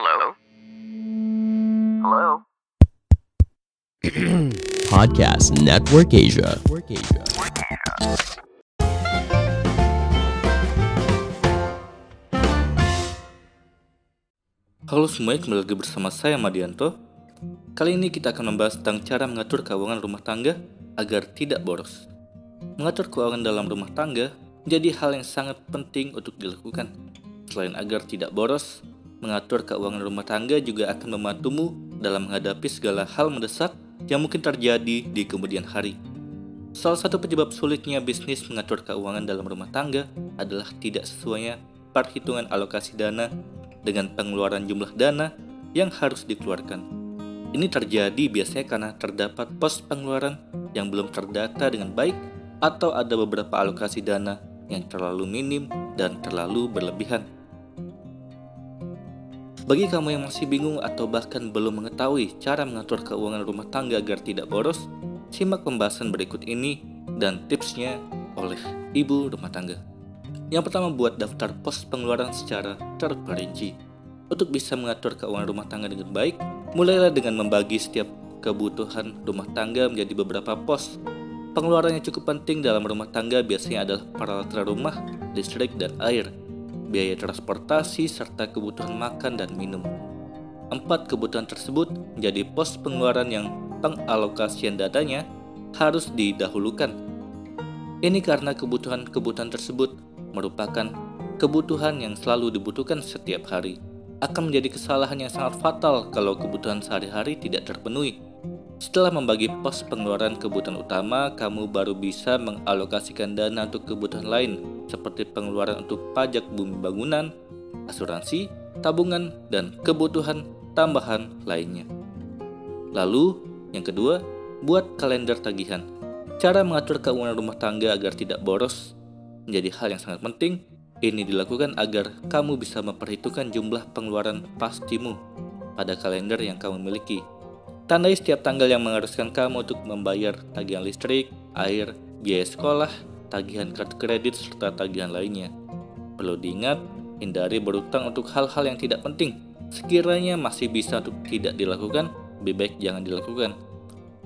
Hello? Hello? Podcast Network Asia. Halo semuanya, kembali lagi bersama saya Madianto. Kali ini kita akan membahas tentang cara mengatur keuangan rumah tangga agar tidak boros. Mengatur keuangan dalam rumah tangga menjadi hal yang sangat penting untuk dilakukan. Selain agar tidak boros, mengatur keuangan rumah tangga juga akan membantumu dalam menghadapi segala hal mendesak yang mungkin terjadi di kemudian hari. Salah satu penyebab sulitnya bisnis mengatur keuangan dalam rumah tangga adalah tidak sesuainya perhitungan alokasi dana dengan pengeluaran jumlah dana yang harus dikeluarkan. Ini terjadi biasanya karena terdapat pos pengeluaran yang belum terdata dengan baik atau ada beberapa alokasi dana yang terlalu minim dan terlalu berlebihan. Bagi kamu yang masih bingung atau bahkan belum mengetahui cara mengatur keuangan rumah tangga agar tidak boros, simak pembahasan berikut ini dan tipsnya oleh ibu rumah tangga. Yang pertama, buat daftar pos pengeluaran secara terperinci. Untuk bisa mengatur keuangan rumah tangga dengan baik, mulailah dengan membagi setiap kebutuhan rumah tangga menjadi beberapa pos. Pengeluaran yang cukup penting dalam rumah tangga biasanya adalah peralatan rumah, listrik, dan air, biaya transportasi, serta kebutuhan makan dan minum. Empat kebutuhan tersebut menjadi pos pengeluaran yang pengalokasian dananya harus didahulukan. Ini karena kebutuhan-kebutuhan tersebut merupakan kebutuhan yang selalu dibutuhkan setiap hari. Akan menjadi kesalahan yang sangat fatal kalau kebutuhan sehari-hari tidak terpenuhi. Setelah membagi pos pengeluaran kebutuhan utama, kamu baru bisa mengalokasikan dana untuk kebutuhan lain, seperti pengeluaran untuk pajak bumi bangunan, asuransi, tabungan, dan kebutuhan tambahan lainnya. Lalu, yang kedua, buat kalender tagihan. Cara mengatur keuangan rumah tangga agar tidak boros menjadi hal yang sangat penting. Ini dilakukan agar kamu bisa memperhitungkan jumlah pengeluaran pastimu pada kalender yang kamu miliki. Tandai setiap tanggal yang mengharuskan kamu untuk membayar tagihan listrik, air, biaya sekolah, tagihan kartu kredit, serta tagihan lainnya. Perlu diingat, hindari berutang untuk hal-hal yang tidak penting. Sekiranya masih bisa untuk tidak dilakukan, lebih baik jangan dilakukan.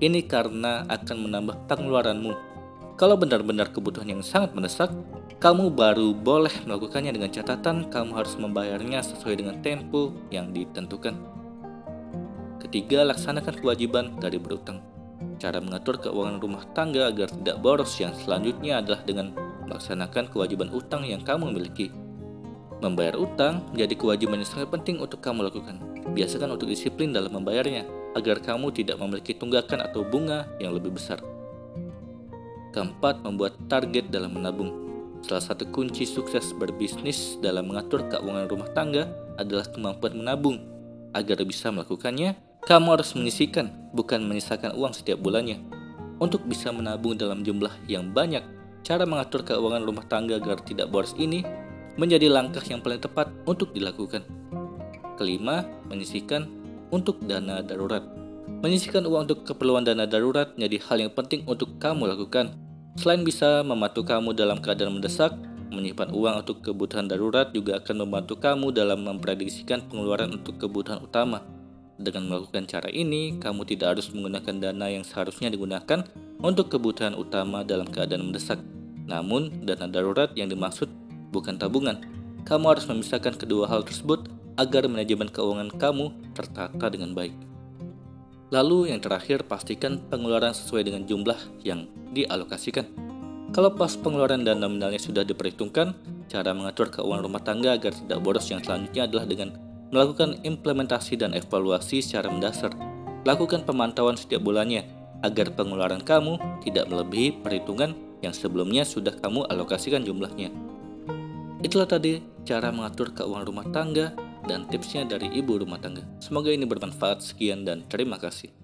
Ini karena akan menambah pengeluaranmu kalau benar-benar kebutuhan yang sangat mendesak, kamu baru boleh melakukannya dengan catatan kamu harus membayarnya sesuai dengan tempo yang ditentukan. Ketiga, laksanakan kewajiban dari berutang. Cara mengatur keuangan rumah tangga agar tidak boros yang selanjutnya adalah dengan melaksanakan kewajiban utang yang kamu miliki. Membayar utang menjadi kewajiban yang sangat penting untuk kamu lakukan. Biasakan untuk disiplin dalam membayarnya, agar kamu tidak memiliki tunggakan atau bunga yang lebih besar. Keempat, membuat target dalam menabung. Salah satu kunci sukses berbisnis dalam mengatur keuangan rumah tangga adalah kemampuan menabung. Agar bisa melakukannya, kamu harus menyisikan, bukan menyisakan uang setiap bulannya. Untuk bisa menabung dalam jumlah yang banyak, cara mengatur keuangan rumah tangga agar tidak boros ini menjadi langkah yang paling tepat untuk dilakukan. Kelima, menyisikan untuk dana darurat. Menyisikan uang untuk keperluan dana darurat menjadi hal yang penting untuk kamu lakukan. Selain bisa membantu kamu dalam keadaan mendesak, menyimpan uang untuk kebutuhan darurat juga akan membantu kamu dalam memprediksikan pengeluaran untuk kebutuhan utama. Dengan melakukan cara ini, kamu tidak harus menggunakan dana yang seharusnya digunakan untuk kebutuhan utama dalam keadaan mendesak. Namun, dana darurat yang dimaksud bukan tabungan. Kamu harus memisahkan kedua hal tersebut agar manajemen keuangan kamu tertata dengan baik. Lalu yang terakhir, pastikan pengeluaran sesuai dengan jumlah yang dialokasikan. Kalau pos pengeluaran dan nominalnya sudah diperhitungkan, cara mengatur keuangan rumah tangga agar tidak boros yang selanjutnya adalah dengan melakukan implementasi dan evaluasi secara mendasar. Lakukan pemantauan setiap bulannya agar pengeluaran kamu tidak melebihi perhitungan yang sebelumnya sudah kamu alokasikan jumlahnya. Itulah tadi cara mengatur keuangan rumah tangga dan tipsnya dari ibu rumah tangga. Semoga ini bermanfaat. Sekian dan terima kasih.